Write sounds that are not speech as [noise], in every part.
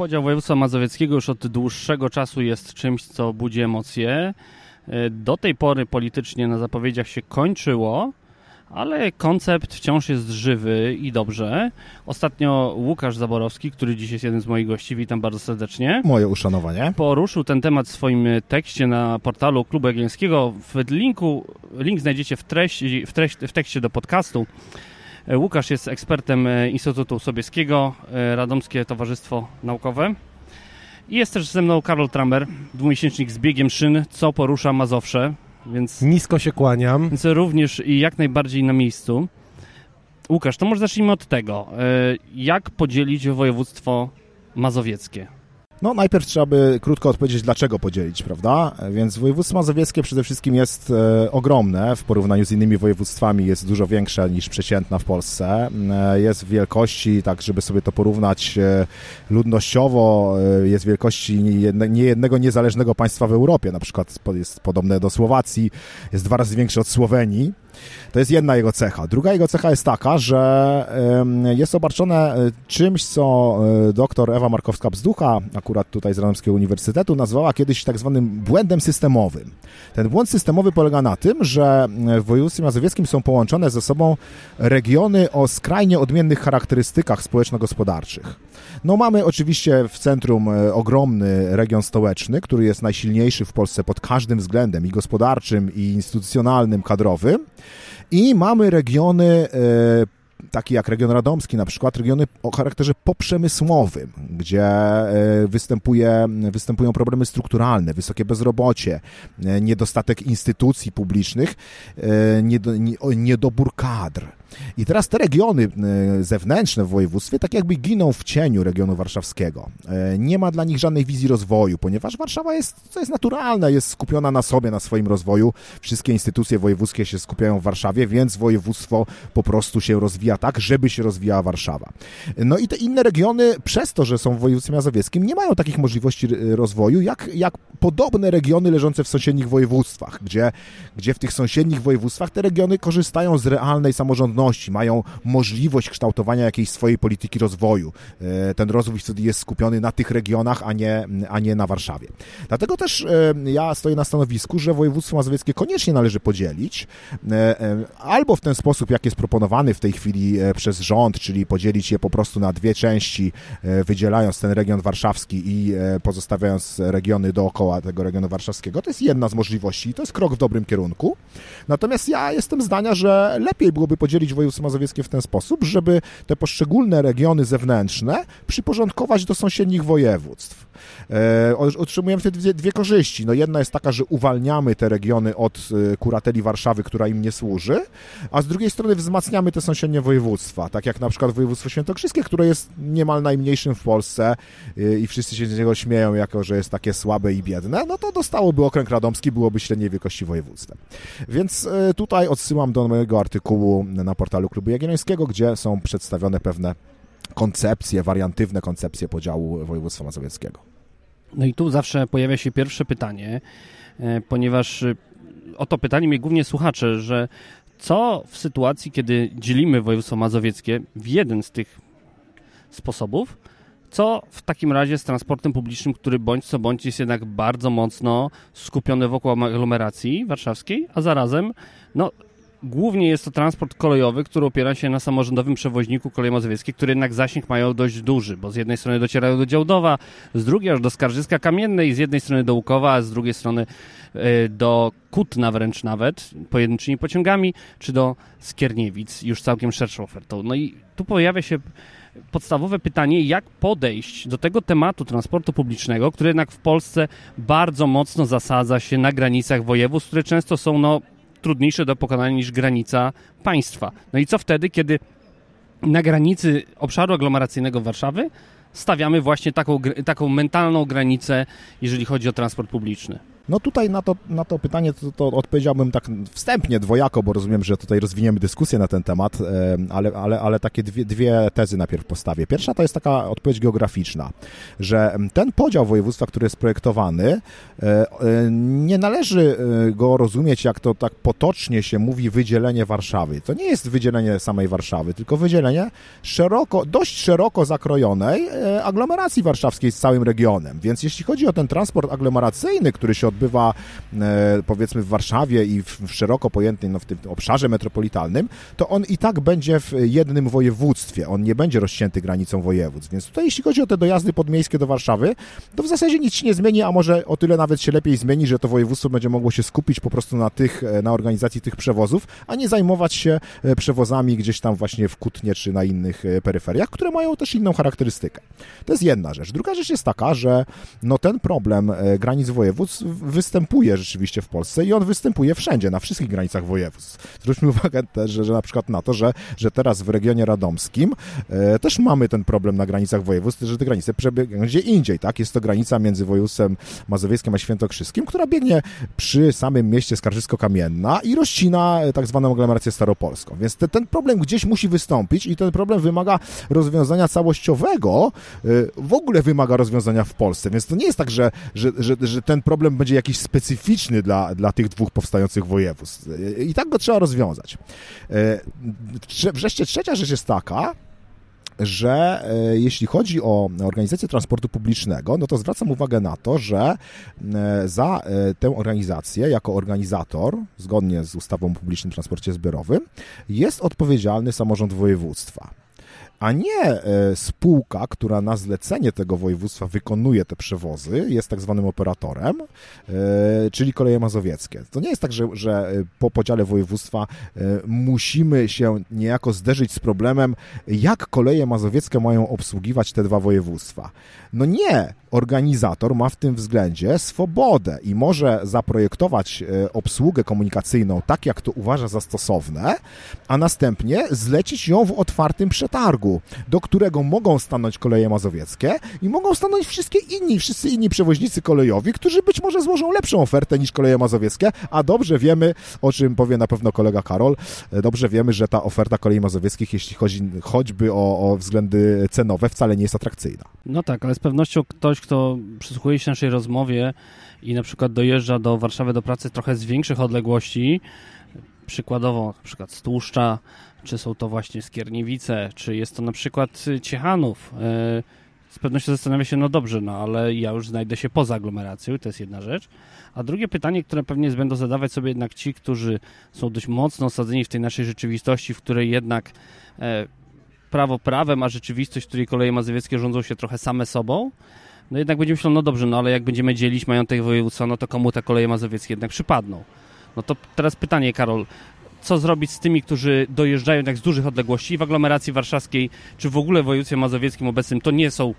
Podział województwa mazowieckiego już od dłuższego czasu jest czymś, co budzi emocje. E, do tej pory politycznie na zapowiedziach się kończyło, ale koncept wciąż jest żywy i dobrze. Ostatnio Łukasz Zaborowski, który dziś jest jeden z moich gości, witam bardzo serdecznie. Moje uszanowanie. Poruszył ten temat w swoim tekście na portalu Klubu Jagielskiego. W linku, link znajdziecie w, treści, w, treści, w tekście do podcastu. E, Łukasz jest ekspertem e, Instytutu Sobieskiego, Radomskie Towarzystwo Naukowe. I jest też ze mną Karol Tramer, dwumiesięcznik z biegiem szyn, co porusza Mazowsze. Więc, Nisko się kłaniam. więc również i jak najbardziej na miejscu. Łukasz, to może zacznijmy od tego. Jak podzielić województwo mazowieckie? No najpierw trzeba by krótko odpowiedzieć, dlaczego podzielić, prawda? Więc województwo mazowieckie przede wszystkim jest e, ogromne w porównaniu z innymi województwami, jest dużo większe niż przeciętna w Polsce. E, jest wielkości, tak żeby sobie to porównać e, ludnościowo, e, jest wielkości niejedne, niejednego niezależnego państwa w Europie, na przykład jest podobne do Słowacji, jest dwa razy większe od Słowenii. To jest jedna jego cecha. Druga jego cecha jest taka, że jest obarczone e, czymś, co e, doktor Ewa Markowska-Bzducha, akurat tutaj z Radomskiego Uniwersytetu, nazwała kiedyś tak zwanym błędem systemowym. Ten błąd systemowy polega na tym, że w województwie mazowieckim są połączone ze sobą regiony o skrajnie odmiennych charakterystykach społeczno-gospodarczych. No mamy oczywiście w centrum e, ogromny region stołeczny, który jest najsilniejszy w Polsce pod każdym względem i gospodarczym, i instytucjonalnym, kadrowym. I mamy regiony e, takie jak region radomski, na przykład regiony o charakterze poprzemysłowym, gdzie e, występuje, występują problemy strukturalne, wysokie bezrobocie, niedostatek instytucji publicznych, niedobór kadr. I teraz te regiony e, zewnętrzne w województwie tak jakby giną w cieniu regionu warszawskiego. E, nie ma dla nich żadnej wizji rozwoju, ponieważ Warszawa jest, co jest naturalne, jest skupiona na sobie, na swoim rozwoju. Wszystkie instytucje wojewódzkie się skupiają w Warszawie, więc województwo po prostu się rozwija tak, żeby się rozwijała Warszawa. No i te inne regiony, przez to, że są w województwie mazowieckim, nie mają takich możliwości rozwoju, jak, jak podobne regiony leżące w sąsiednich województwach, gdzie, gdzie w tych sąsiednich województwach te regiony korzystają z realnej samorządności mają możliwość kształtowania jakiejś swojej polityki rozwoju. E, ten rozwój wtedy jest skupiony na tych regionach, a nie, a nie na Warszawie. Dlatego też e, ja stoję na stanowisku, że województwo mazowieckie koniecznie należy podzielić, albo w ten sposób, jak jest proponowany w tej chwili przez rząd, czyli podzielić je po prostu na dwie części, wydzielając ten region warszawski i pozostawiając regiony dookoła tego regionu warszawskiego. To jest jedna z możliwości i to jest krok w dobrym kierunku. Natomiast ja jestem zdania, że lepiej byłoby podzielić województwo mazowieckie w ten sposób, żeby te poszczególne regiony zewnętrzne przyporządkować do sąsiednich województw. E, otrzymujemy wtedy dwie, dwie, korzyści. No jedna jest taka, że uwalniamy te regiony od e, kurateli Warszawy, która im nie służy, a z drugiej strony wzmacniamy te sąsiednie województwa, tak jak na przykład województwo świętokrzyskie, które jest niemal najmniejszym w Polsce e, i wszyscy się z niego śmieją, jako że jest takie słabe i biedne, no to dostałoby okręg radomski, byłoby średniej wielkości województwem. Więc tutaj odsyłam do mojego artykułu na portalu Klubu Jagiellońskiego, gdzie są przedstawione pewne koncepcje, wariantywne koncepcje podziału województwa mazowieckiego. No i tu zawsze pojawia się pierwsze pytanie, e, ponieważ e, o to pytanie mnie głównie słuchacze, że co w sytuacji, kiedy dzielimy województwo mazowieckie w jeden z tych sposobów, co w takim razie z transportem publicznym, który bądź co bądź jest jednak bardzo mocno skupiony wokół aglomeracji warszawskiej, a zarazem no, Głównie jest to transport kolejowy, który opiera się na samorządowym przewoźniku koleje mazowieckie, który jednak zasięg mają dość duży, bo z jednej strony docierają do Działdowa, z drugiej aż do Skarżyska Kamiennej, z jednej strony do Łukowa, a z drugiej strony e, do Kutna wręcz nawet, pojedynczymi pociągami, czy do Skierniewic, już całkiem szerszą ofertą. No i tu pojawia się podstawowe pytanie, jak podejść do tego tematu transportu publicznego, który jednak w Polsce bardzo mocno zasadza się na granicach województw, które często są no, trudniejsze do pokonania niż granica państwa. No i co wtedy, kiedy na granicy obszaru aglomeracyjnego Warszawy stawiamy właśnie taką, taką mentalną granicę, jeżeli chodzi o transport publiczny? No tutaj na to, na to pytanie to, to odpowiedziałbym tak wstępnie, dwojako, bo rozumiem, że tutaj rozwiniemy dyskusję na ten temat, ale, ale, ale takie dwie, dwie tezy najpierw postawię. Pierwsza to jest taka odpowiedź geograficzna, że ten podział województwa, który jest projektowany, e, e, nie należy e, go rozumieć, jak to tak potocznie się mówi, wydzielenie Warszawy. To nie jest wydzielenie samej Warszawy, tylko wydzielenie szeroko, dość szeroko zakrojonej aglomeracji warszawskiej z całym regionem. Więc jeśli chodzi o ten transport aglomeracyjny, który się powiedzmy w Warszawie i w, szeroko pojętym, no, w tym obszarze metropolitalnym, to on i tak będzie w jednym województwie. On nie będzie rozcięty granicą województw. Więc tutaj jeśli chodzi o te dojazdy podmiejskie do Warszawy, to w zasadzie nic się nie zmieni, a może o tyle nawet się lepiej zmieni, że to województwo będzie mogło się skupić po prostu na tych, e, na organizacji tych przewozów, a nie zajmować się e, przewozami gdzieś tam właśnie w Kutnie czy na innych e, peryferiach, które mają też inną charakterystykę. To jest jedna rzecz. Druga rzecz jest taka, że no ten problem granic województw występuje rzeczywiście w Polsce i on występuje wszędzie, na wszystkich granicach województw. Zwróćmy [laughs] uwagę też, że, że na przykład na to, że, że teraz w regionie radomskim e, też mamy ten problem na granicach województw, że te granice przebiegają gdzie indziej, tak? Jest to granica między województwem mazowieckim a świętokrzyskim, która biegnie przy samym mieście Skarżysko-Kamienna i rozcina tak zwaną aglomerację staropolską. Więc te, ten problem gdzieś musi wystąpić i ten problem wymaga rozwiązania całościowego, e, w ogóle wymaga rozwiązania w Polsce. Więc to nie jest tak, że, że, że, że ten problem będzie jakiś specyficzny dla, dla tych dwóch powstających województw. E, I tak go trzeba rozwiązać. Wreszcie trzecia rzecz jest taka, że e, jeśli chodzi o organizację transportu publicznego, no to zwracam uwagę na to, że e, za e, tę organizację jako organizator, zgodnie z ustawą o publicznym transporcie zbiorowym, jest odpowiedzialny samorząd województwa a nie e, spółka, która na zlecenie tego województwa wykonuje te przewozy, jest tak zwanym operatorem, e, czyli koleje mazowieckie. To nie jest tak, że, że po podziale województwa e, musimy się niejako zderzyć z problemem, jak koleje mazowieckie mają obsługiwać te dwa województwa. No nie, organizator ma w tym względzie swobodę i może zaprojektować obsługę komunikacyjną tak, jak to uważa za stosowne, a następnie zlecić ją w otwartym przetargu do którego mogą stanąć koleje mazowieckie i mogą stanąć wszystkie inni, wszyscy inni przewoźnicy kolejowi, którzy być może złożą lepszą ofertę niż koleje mazowieckie, a dobrze wiemy, o czym powie na pewno kolega Karol, dobrze wiemy, że ta oferta kolei mazowieckich, jeśli chodzi choćby o, o względy cenowe, wcale nie jest atrakcyjna. No tak, ale z pewnością ktoś, kto przysłuchuje się naszej rozmowie i na przykład dojeżdża do Warszawy do pracy trochę z większych odległości, przykładowo na przykład z Tłuszcza, czy są to właśnie Skierniewice, czy jest to na przykład Ciechanów. Y, z pewnością zastanawia się, no dobrze, no ale ja już znajdę się poza aglomeracją, to jest jedna rzecz. A drugie pytanie, które pewnie będą zadawać sobie jednak ci, którzy są dość mocno osadzeni w tej naszej rzeczywistości, w której jednak e, prawo prawem, a rzeczywistość, w której koleje mazowieckie rządzą się trochę same sobą, no jednak będzie myślał, no dobrze, no ale jak będziemy dzielić majątek województwa, no to komu te koleje mazowieckie jednak przypadną? No to teraz pytanie, Karol, co zrobić z tymi, którzy dojeżdżają tak z dużych odległości w aglomeracji warszawskiej, czy w ogóle w województwie mazowieckim obecnym, to nie są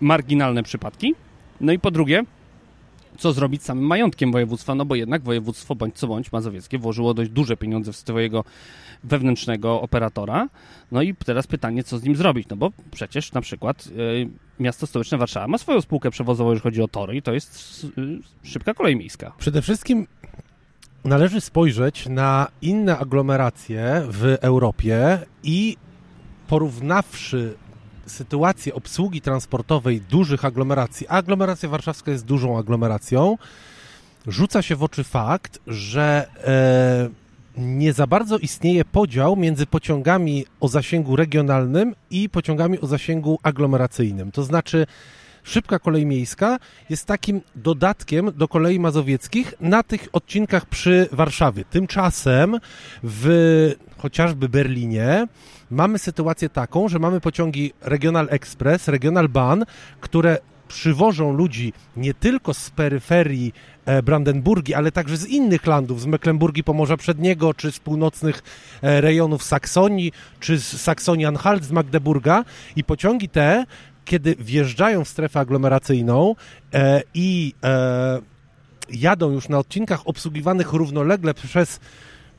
marginalne przypadki. No i po drugie, co zrobić z samym majątkiem województwa, no bo jednak województwo bądź co bądź mazowieckie włożyło dość duże pieniądze w swojego wewnętrznego operatora. No i teraz pytanie, co z nim zrobić, no bo przecież na przykład y, miasto stołeczne Warszawa ma swoją spółkę przewozową, jeżeli chodzi o tory i to jest y, szybka kolej miejska. Przede wszystkim należy spojrzeć na inne aglomeracje w Europie i porównawszy sytuację obsługi transportowej dużych aglomeracji, a aglomeracja warszawska jest dużą aglomeracją, rzuca się w oczy fakt, że e, nie za bardzo istnieje podział między pociągami o zasięgu regionalnym i pociągami o zasięgu aglomeracyjnym. To znaczy, szybka kolej miejska jest takim dodatkiem do kolei mazowieckich na tych odcinkach przy Warszawie. Tymczasem w chociażby Berlinie mamy sytuację taką, że mamy pociągi Regional Express, Regional Bahn, które przywożą ludzi nie tylko z peryferii e, Brandenburgii, ale także z innych landów, z Mecklenburgii Pomorza Przedniego, czy z północnych e, rejonów Saksonii, czy z Saksonii-Anhalt, z Magdeburga. I pociągi te kiedy wjeżdżają w strefę aglomeracyjną e, i e, jadą już na odcinkach obsługiwanych równolegle przez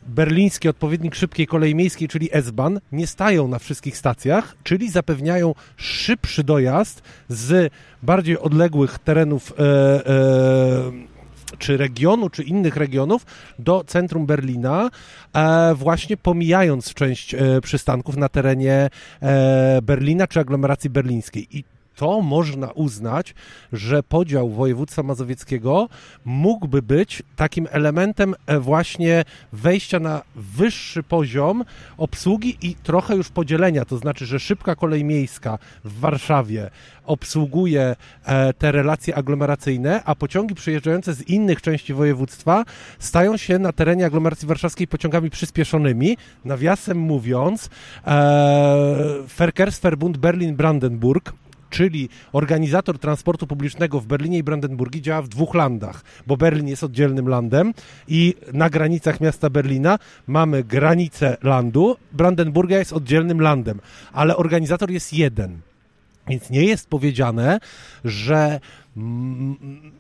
berliński odpowiednik szybkiej kolei miejskiej, czyli S-Bahn, nie stają na wszystkich stacjach, czyli zapewniają szybszy dojazd z bardziej odległych terenów e, e, czy regionu, czy innych regionów do centrum Berlina, e, właśnie pomijając część e, przystanków na terenie e, Berlina czy aglomeracji berlińskiej. I to można uznać, że podział województwa mazowieckiego mógłby być takim elementem e, właśnie wejścia na wyższy poziom obsługi i trochę już podzielenia, to znaczy, że szybka kolej miejska w Warszawie obsługuje e, te relacje aglomeracyjne, a pociągi przyjeżdżające z innych części województwa stają się na terenie aglomeracji warszawskiej pociągami przyspieszonymi. Nawiasem mówiąc, e, Verkehrsverbund Berlin-Brandenburg czyli organizator transportu publicznego w Berlinie i Brandenburgii działa w dwóch landach, bo Berlin jest oddzielnym landem i na granicach miasta Berlina mamy granicę landu, Brandenburgia jest oddzielnym landem, ale organizator jest jeden. Więc nie jest powiedziane, że mm,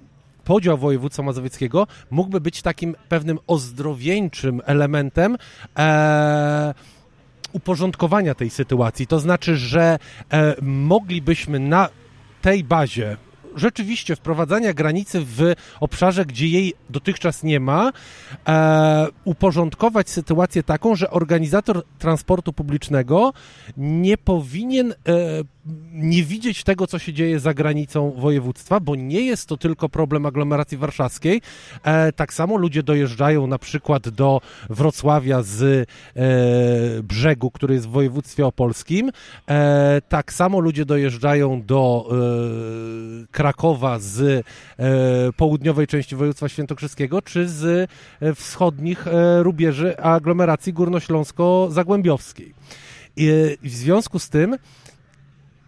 podział województwa mazowieckiego mógłby być takim pewnym ozdrowieńczym elementem e, uporządkowania tej sytuacji. To znaczy, że e, moglibyśmy na tej bazie rzeczywiście wprowadzania granicy w obszarze, gdzie jej dotychczas nie ma, e, uporządkować sytuację taką, że organizator transportu publicznego nie powinien e, nie widzieć tego, co się dzieje za granicą województwa, bo nie jest to tylko problem aglomeracji warszawskiej. E, tak samo ludzie dojeżdżają na przykład do Wrocławia z e, brzegu, który jest w województwie opolskim. E, tak samo ludzie dojeżdżają do e, Krakowa z e, południowej części województwa świętokrzyskiego, czy z e, wschodnich rubieży aglomeracji górnośląsko-zagłębiowskiej. I w związku z tym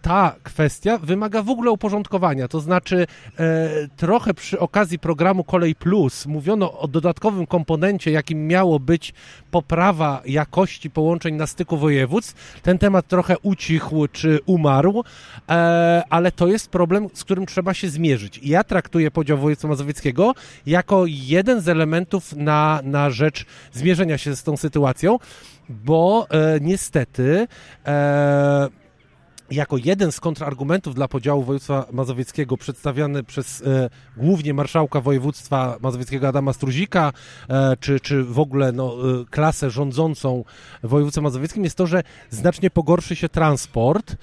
ta kwestia wymaga w ogóle uporządkowania. To znaczy, e, trochę przy okazji programu Kolej Plus mówiono o dodatkowym komponencie, jakim miało być poprawa jakości połączeń na styku województw. Ten temat trochę ucichł czy umarł, e, ale to jest problem, z którym trzeba się zmierzyć. Ja traktuję podział województwa mazowieckiego jako jeden z elementów na, na rzecz zmierzenia się z tą sytuacją, bo e, niestety e, jako jeden z kontrargumentów dla podziału województwa mazowieckiego przedstawiany przez e, głównie marszałka województwa mazowieckiego Adama Struzika, e, czy, czy w ogóle no, e, klasę rządzącą województwem mazowieckim jest to, że znacznie pogorszy się transport.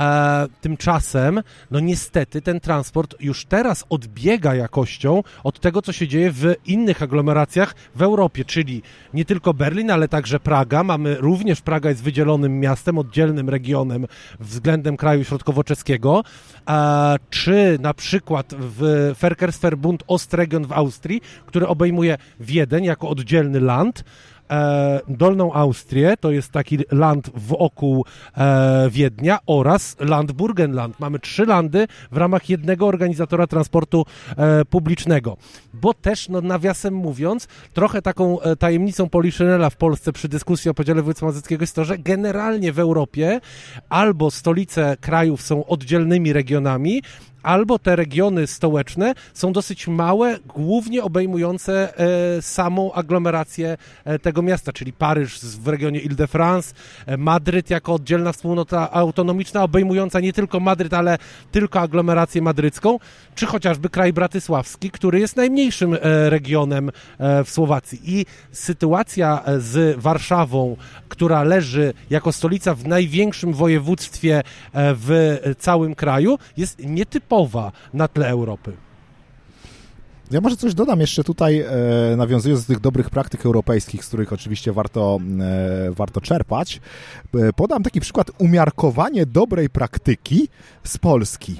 E, tymczasem, no niestety ten transport już teraz odbiega jakością od tego, co się dzieje w innych aglomeracjach w Europie, czyli nie tylko Berlin, ale także Praga. Mamy również, Praga jest wydzielonym miastem, oddzielnym regionem względem względem kraju środkowo-czeskiego, czy na przykład w Verkehrsverbund Ostregion w Austrii, który obejmuje Wiedeń jako oddzielny land, Dolną Austrię, to jest taki land wokół e, Wiednia oraz land Burgenland. Mamy trzy landy w ramach jednego organizatora transportu e, publicznego. Bo też, no nawiasem mówiąc, trochę taką e, tajemnicą Poliszynela w Polsce przy dyskusji o podziale województwa mazowieckiego jest to, że generalnie w Europie albo stolice krajów są oddzielnymi regionami, albo te regiony stołeczne są dosyć małe, głównie obejmujące e, samą aglomerację e, tego miasta, czyli Paryż w regionie Ile-de-France, e, Madryt jako oddzielna wspólnota autonomiczna, obejmująca nie tylko Madryt, ale tylko aglomerację madrycką, czy chociażby kraj bratysławski, który jest najmniejszym regionem w Słowacji. I sytuacja z Warszawą, która leży jako stolica w największym województwie w całym kraju, jest nietypowa typowa na tle Europy. Ja może coś dodam jeszcze tutaj, e, nawiązując do tych dobrych praktyk europejskich, z których oczywiście warto, e, warto czerpać. E, podam taki przykład umiarkowanie dobrej praktyki z Polski.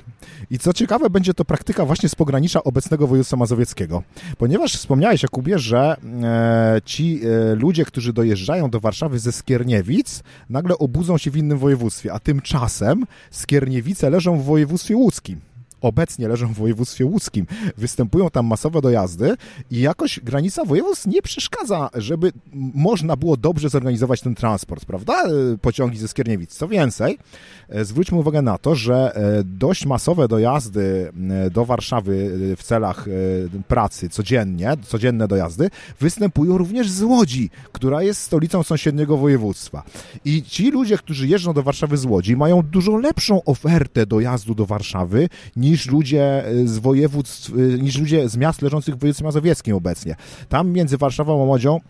I co ciekawe, będzie to praktyka właśnie z pogranicza obecnego województwa mazowieckiego. Ponieważ wspomniałeś, Jakubie, że e, ci e, ludzie, którzy dojeżdżają do Warszawy ze Skierniewic, nagle obudzą się w innym województwie, a tymczasem Skierniewice leżą w województwie łódzkim obecnie leżą w województwie łódzkim. Występują tam masowe dojazdy i jakoś granica województw nie przeszkadza, żeby można było dobrze zorganizować ten transport, prawda? Pociągi ze Skierniewic. Co więcej, e, zwróćmy uwagę na to, że e, dość masowe dojazdy e, do Warszawy w celach pracy codziennie, codzienne dojazdy, występują również z Łodzi, która jest stolicą sąsiedniego województwa. I ci ludzie, którzy jeżdżą do Warszawy z Łodzi, mają dużo lepszą ofertę dojazdu do Warszawy niż niż ludzie z województw, niż ludzie z miast leżących w województwie mazowieckim obecnie. Tam między Warszawą a Łodzią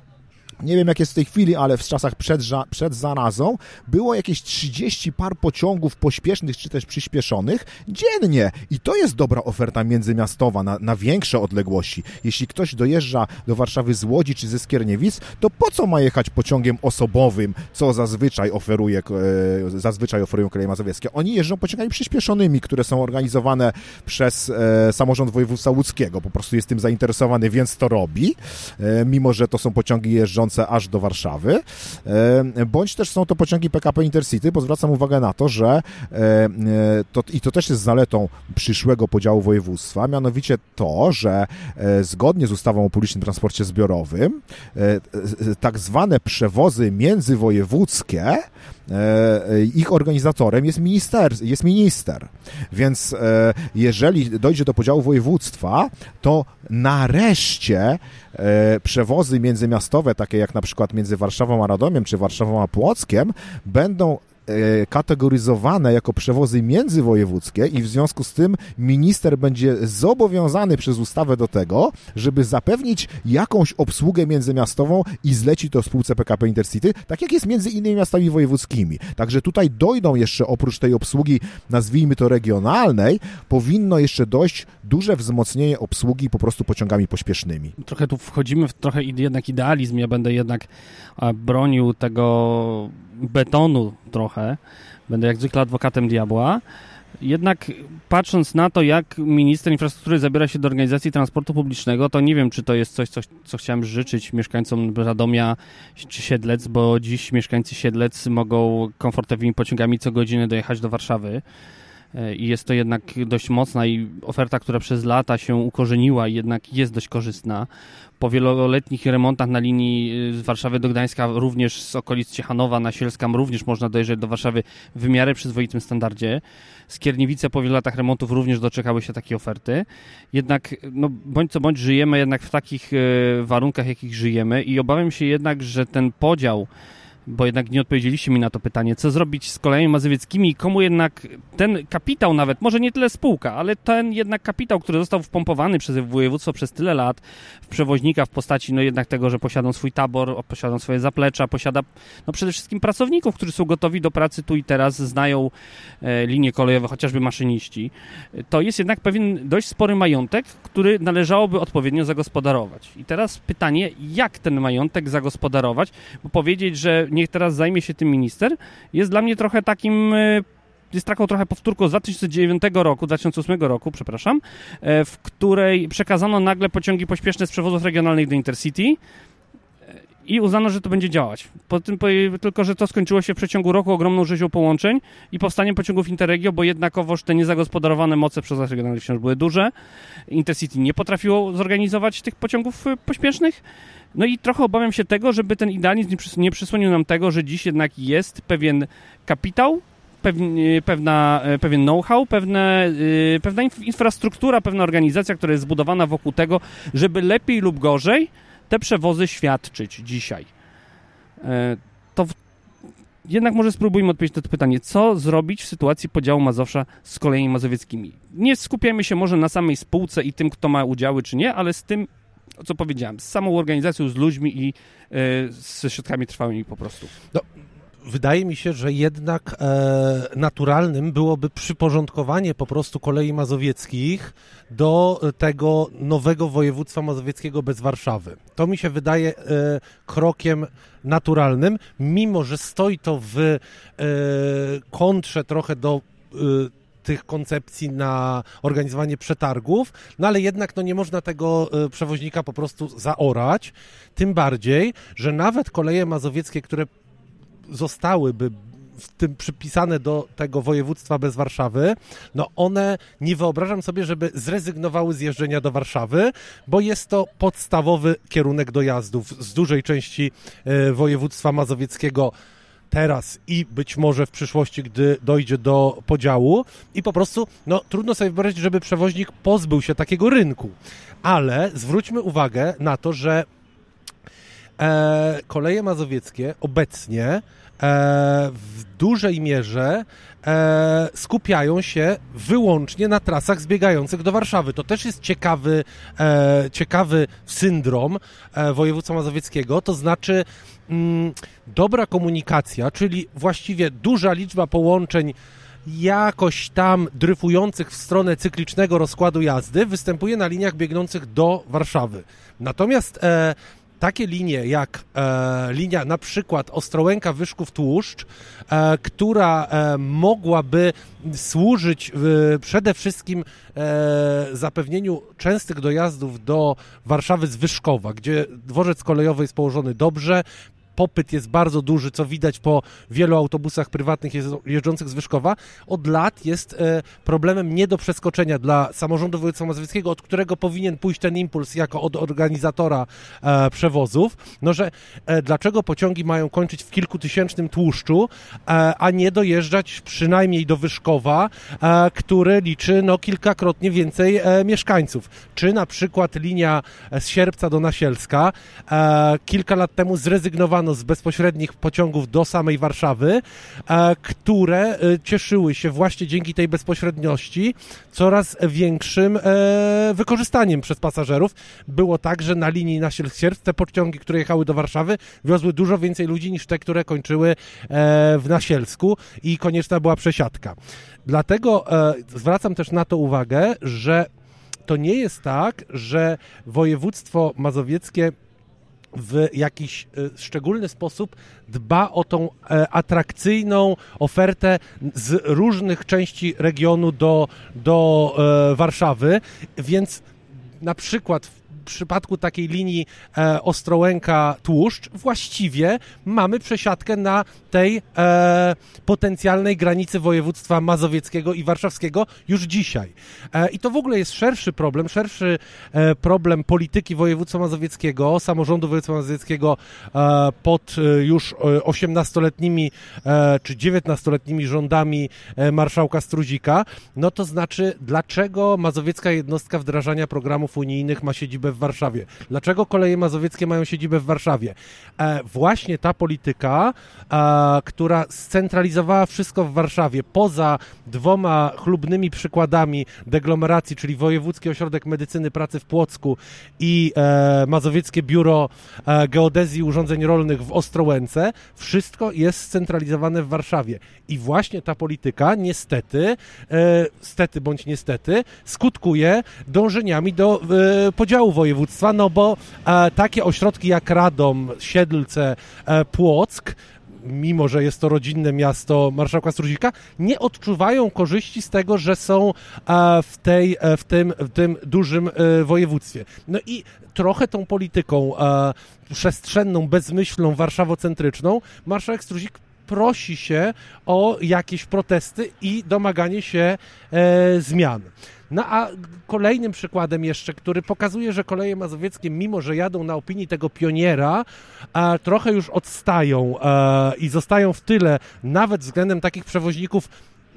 nie wiem jak jest w tej chwili, ale w czasach przed, przed zarazą było jakieś 30 par pociągów pośpiesznych czy też przyspieszonych dziennie. I to jest dobra oferta międzymiastowa na, na większe odległości. Jeśli ktoś dojeżdża do Warszawy z Łodzi czy ze Skierniewic, to po co ma jechać pociągiem osobowym, co zazwyczaj oferuje, e, zazwyczaj oferują koleje mazowieckie? Oni jeżdżą pociągami przyspieszonymi, które są organizowane przez e, samorząd województwa łódzkiego. Po prostu jest tym zainteresowany, więc to robi, e, mimo że to są pociągi jeżdżące aż do Warszawy, e, bądź też są to pociągi PKP Intercity, bo zwracam uwagę na to, że e, e, to, i to też jest zaletą przyszłego podziału województwa, mianowicie to, że zgodnie z ustawą o publicznym transporcie zbiorowym tak zwane przewozy międzywojewódzkie ich organizatorem jest minister, jest minister. Więc jeżeli dojdzie do podziału województwa, to nareszcie przewozy międzymiastowe, takie jak na przykład między Warszawą a Radomiem, czy Warszawą a Płockiem, będą kategoryzowane jako przewozy międzywojewódzkie i w związku z tym minister będzie zobowiązany przez ustawę do tego, żeby zapewnić jakąś obsługę międzymiastową i zleci to spółce PKP Intercity, tak jak jest między innymi miastami wojewódzkimi. Także tutaj dojdą jeszcze oprócz tej obsługi, nazwijmy to regionalnej, powinno jeszcze dojść duże wzmocnienie obsługi po prostu pociągami pośpiesznymi. Trochę tu wchodzimy w trochę jednak idealizm, ja będę jednak bronił tego betonu trochę. Będę jak zwykle adwokatem diabła. Jednak patrząc na to, jak minister infrastruktury zabiera się do organizacji transportu publicznego, to nie wiem, czy to jest coś, coś co chciałem życzyć mieszkańcom Radomia czy Siedlec, bo dziś mieszkańcy Siedlec mogą komfortowymi pociągami co godzinę dojechać do Warszawy i jest to jednak dość mocna i oferta, która przez lata się ukorzeniła i jednak jest dość korzystna po wieloletnich remontach na linii y, z Warszawy do Gdańska, również z okolic Ciechanowa na Sielskam, również można dojeżdżać do Warszawy w miarę przyzwoitym standardzie. Skierniewice po wielu latach remontów również doczekały się takiej oferty. Jednak, no, bądź co bądź, żyjemy jednak w takich y, warunkach, jakich żyjemy i obawiam się jednak, że ten podział bo jednak nie odpowiedzieliście mi na to pytanie, co zrobić z kolejami mazowieckimi i komu jednak ten kapitał nawet, może nie tyle spółka, ale ten jednak kapitał, który został wpompowany przez województwo przez tyle lat w przewoźnika w postaci no jednak tego, że posiadą swój tabor, posiadą swoje zaplecza, posiada no przede wszystkim pracowników, którzy są gotowi do pracy tu i teraz, znają e, linie kolejowe, chociażby maszyniści. To jest jednak pewien dość spory majątek, który należałoby odpowiednio zagospodarować. I teraz pytanie, jak ten majątek zagospodarować, bo powiedzieć, że niech teraz zajmie się tym minister, jest dla mnie trochę takim e, jest taką trochę powtórką z 2009 roku, 2008 roku, przepraszam, e, w której przekazano nagle pociągi pośpieszne z przewozów regionalnych do Intercity i uznano, że to będzie działać. Po tym, tylko, że to skończyło się w przeciągu roku ogromną rzezią połączeń i powstaniem pociągów Interregio, bo jednakowoż te niezagospodarowane moce przewozów regionalnych wciąż były duże. Intercity nie potrafiło zorganizować tych pociągów pośpiesznych no i trochę obawiam się tego, żeby ten idealizm nie przysłonił nam tego, że dziś jednak jest pewien kapitał, pewna, e, pewien know-how, pewne, e, pewna infrastruktura, pewna organizacja, która jest zbudowana wokół tego, żeby lepiej lub gorzej te przewozy świadczyć dzisiaj. E, to jednak może spróbujmy odpowiedzieć na to pytanie, co zrobić w sytuacji podziału Mazowsza z kolejnymi mazowieckimi. Nie skupiamy się może na samej spółce i tym, kto ma udziały czy nie, ale z tym, co powiedziałem, z samą organizacją, z ludźmi i e, ze środkami trwałymi po prostu. No, wydaje mi się, że jednak e, naturalnym byłoby przyporządkowanie po prostu kolei mazowieckich do tego nowego województwa mazowieckiego bez Warszawy. To mi się wydaje e, krokiem naturalnym, mimo że stoi to w e, kontrze trochę do e, tych koncepcji na organizowanie przetargów, no ale jednak no nie można tego e, przewoźnika po prostu zaorać, tym bardziej, że nawet koleje mazowieckie, które zostałyby w tym przypisane do tego województwa bez Warszawy, no one nie wyobrażam sobie, żeby zrezygnowały z jeżdżenia do Warszawy, bo jest to podstawowy kierunek dojazdów z dużej części e, województwa mazowieckiego teraz i być może w przyszłości, gdy dojdzie do podziału i po prostu, no trudno sobie wyobrazić, żeby przewoźnik pozbył się takiego rynku. Ale zwróćmy uwagę na to, że e, koleje mazowieckie obecnie w dużej mierze e, skupiają się wyłącznie na trasach zbiegających do Warszawy. To też jest ciekawy, e, ciekawy syndrom e, województwa mazowieckiego, to znaczy mm, dobra komunikacja, czyli właściwie duża liczba połączeń jakoś tam dryfujących w stronę cyklicznego rozkładu jazdy występuje na liniach biegnących do Warszawy. Natomiast e, takie linie jak e, linia na przykład Ostrołęka Wyszków Tłuszcz, e, która e, mogłaby służyć przede wszystkim e, zapewnieniu częstych dojazdów do Warszawy z Wyszkowa, gdzie dworzec kolejowy jest położony dobrze, popyt jest bardzo duży, co widać po wielu autobusach prywatnych jeżdżących z Wyszkowa, od lat jest e, problemem nie do przeskoczenia dla samorządu województwa mazowieckiego, od którego powinien pójść ten impuls jako od organizatora e, przewozów, no że e, dlaczego pociągi mają kończyć w kilkutysięcznym tłuszczu, a nie dojeżdżać przynajmniej do Wyszkowa, który liczy no, kilkakrotnie więcej mieszkańców. Czy na przykład linia z Sierpca do Nasielska kilka lat temu zrezygnowano z bezpośrednich pociągów do samej Warszawy, e, które e, cieszyły się właśnie dzięki tej bezpośredniości coraz większym e, wykorzystaniem przez pasażerów. Było tak, że na linii na Sierp te pociągi, które jechały do Warszawy, wiozły dużo więcej ludzi niż te, które kończyły w Nasielsku i konieczna była przesiadka. Dlatego zwracam też na to uwagę, że to nie jest tak, że województwo mazowieckie w jakiś e, szczególny sposób dba o tą e, atrakcyjną ofertę z różnych części regionu do, do e, Warszawy, więc na przykład przypadku takiej linii e, Ostrołęka-Tłuszcz właściwie mamy przesiadkę na tej e, potencjalnej granicy województwa mazowieckiego i warszawskiego już dzisiaj. E, I to w ogóle jest szerszy problem, szerszy e, problem polityki województwa mazowieckiego, samorządu województwa mazowieckiego e, pod e, już 18-letnimi czy 19-letnimi rządami marszałka Struzika. No to znaczy, dlaczego mazowiecka jednostka wdrażania programów unijnych ma siedzibę w Warszawie. Dlaczego koleje mazowieckie mają siedzibę w Warszawie? E, właśnie ta polityka, e, która scentralizowała wszystko w Warszawie, poza dwoma chlubnymi przykładami deglomeracji, czyli Wojewódzki Ośrodek Medycyny Pracy w Płocku i e, Mazowieckie Biuro e, Geodezji Urządzeń Rolnych w Ostrołęce, wszystko jest scentralizowane w Warszawie. I właśnie ta polityka niestety, e, stety bądź niestety, skutkuje dążeniami do e, podziału województwa, no bo e, takie ośrodki jak Radom, Siedlce, e, Płock mimo że jest to rodzinne miasto marszałka Struzika, nie odczuwają korzyści z tego, że są e, w, tej, e, w, tym, w tym dużym e, województwie. No i trochę tą polityką przestrzenną, bezmyślną, warszawocentryczną marszałek Struzik prosi się o jakieś protesty i domaganie się zmian. No a kolejnym przykładem jeszcze, który pokazuje, że koleje mazowieckie, mimo że jadą na opinii tego pioniera, e, trochę już odstają e, i zostają w tyle, nawet względem takich przewoźników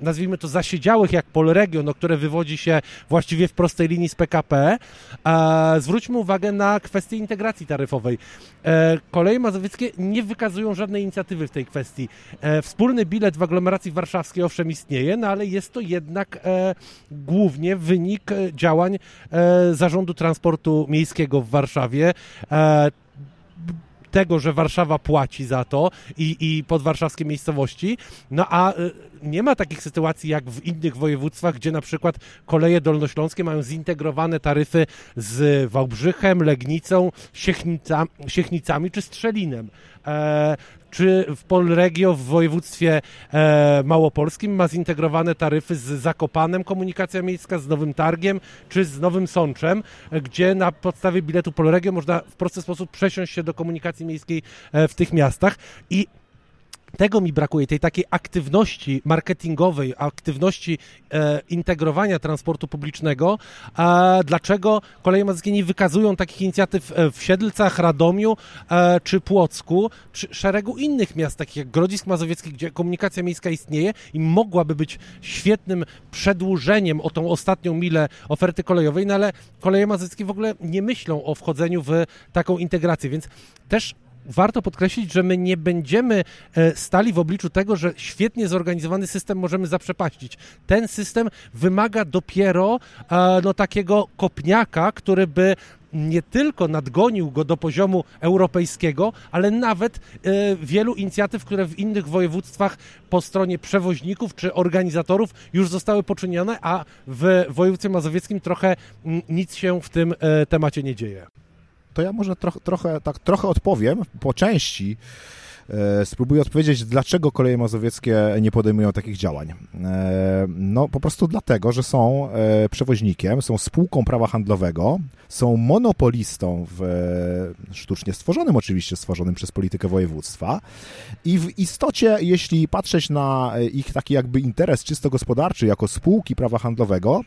nazwijmy to zasiedziałych jak Polregio, no, które wywodzi się właściwie w prostej linii z PKP, e, zwróćmy uwagę na kwestię integracji taryfowej. E, koleje mazowieckie nie wykazują żadnej inicjatywy w tej kwestii. E, wspólny bilet w aglomeracji warszawskiej owszem istnieje, no ale jest to jednak e, głównie wynik e, działań e, Zarządu Transportu Miejskiego w Warszawie tego, że Warszawa płaci za to i, i podwarszawskie miejscowości, no a y, nie ma takich sytuacji jak w innych województwach, gdzie na przykład koleje dolnośląskie mają zintegrowane taryfy z Wałbrzychem, Legnicą, Siechnica, Siechnicami czy Strzelinem. E, czy w Polregio w województwie e, małopolskim ma zintegrowane taryfy z Zakopanem komunikacja miejska, z Nowym Targiem czy z Nowym Sączem, gdzie na podstawie biletu Polregio można w prosty sposób przesiąść się do komunikacji miejskiej e, w tych miastach? I tego mi brakuje, tej takiej aktywności marketingowej, aktywności e, integrowania transportu publicznego. A dlaczego koleje mazowieckie nie wykazują takich inicjatyw e, w Siedlcach, Radomiu e, czy Płocku, czy szeregu innych miast, takich jak Grodzisk Mazowiecki, gdzie komunikacja miejska istnieje i mogłaby być świetnym przedłużeniem o tą ostatnią milę oferty kolejowej, no ale koleje mazowieckie w ogóle nie myślą o wchodzeniu w taką integrację, więc też warto podkreślić, że my nie będziemy e, stali w obliczu tego, że świetnie zorganizowany system możemy zaprzepaścić. Ten system wymaga dopiero e, no, takiego kopniaka, który by nie tylko nadgonił go do poziomu europejskiego, ale nawet e, wielu inicjatyw, które w innych województwach po stronie przewoźników czy organizatorów już zostały poczynione, a w województwie mazowieckim trochę m, nic się w tym e, temacie nie dzieje. To ja może troch, trochę, tak, trochę odpowiem po części. E, spróbuję odpowiedzieć, dlaczego koleje mazowieckie nie podejmują takich działań. E, no, po prostu dlatego, że są e, przewoźnikiem, są spółką prawa handlowego, są monopolistą w sztucznie stworzonym, oczywiście stworzonym przez politykę województwa i w istocie, jeśli patrzeć na ich taki jakby interes czysto gospodarczy jako spółki prawa handlowego,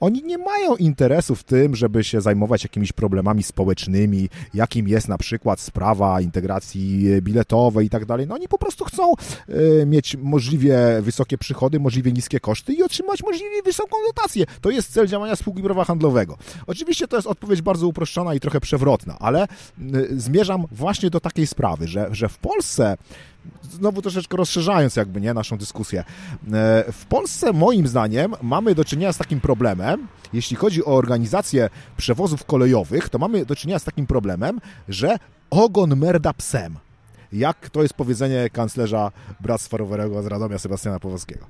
oni nie mają interesu w tym, żeby się zajmować jakimiś problemami społecznymi, jakim jest na przykład sprawa integracji biletowej i tak dalej. No oni po prostu chcą y, mieć możliwie wysokie przychody, możliwie niskie koszty i otrzymać możliwie wysoką dotację. To jest cel działania spółki prawa handlowego. Oczywiście to jest odpowiedź bardzo uproszczona i trochę przewrotna, ale y, zmierzam właśnie do takiej sprawy, że, że w Polsce znowu troszeczkę rozszerzając jakby, nie, naszą dyskusję. E, w Polsce, moim zdaniem, mamy do czynienia z takim problemem, jeśli chodzi o organizację przewozów kolejowych, to mamy do czynienia z takim problemem, że ogon merda psem jak to jest powiedzenie kanclerza Bractwa Rowerowego z Radomia Sebastiana Powolskiego.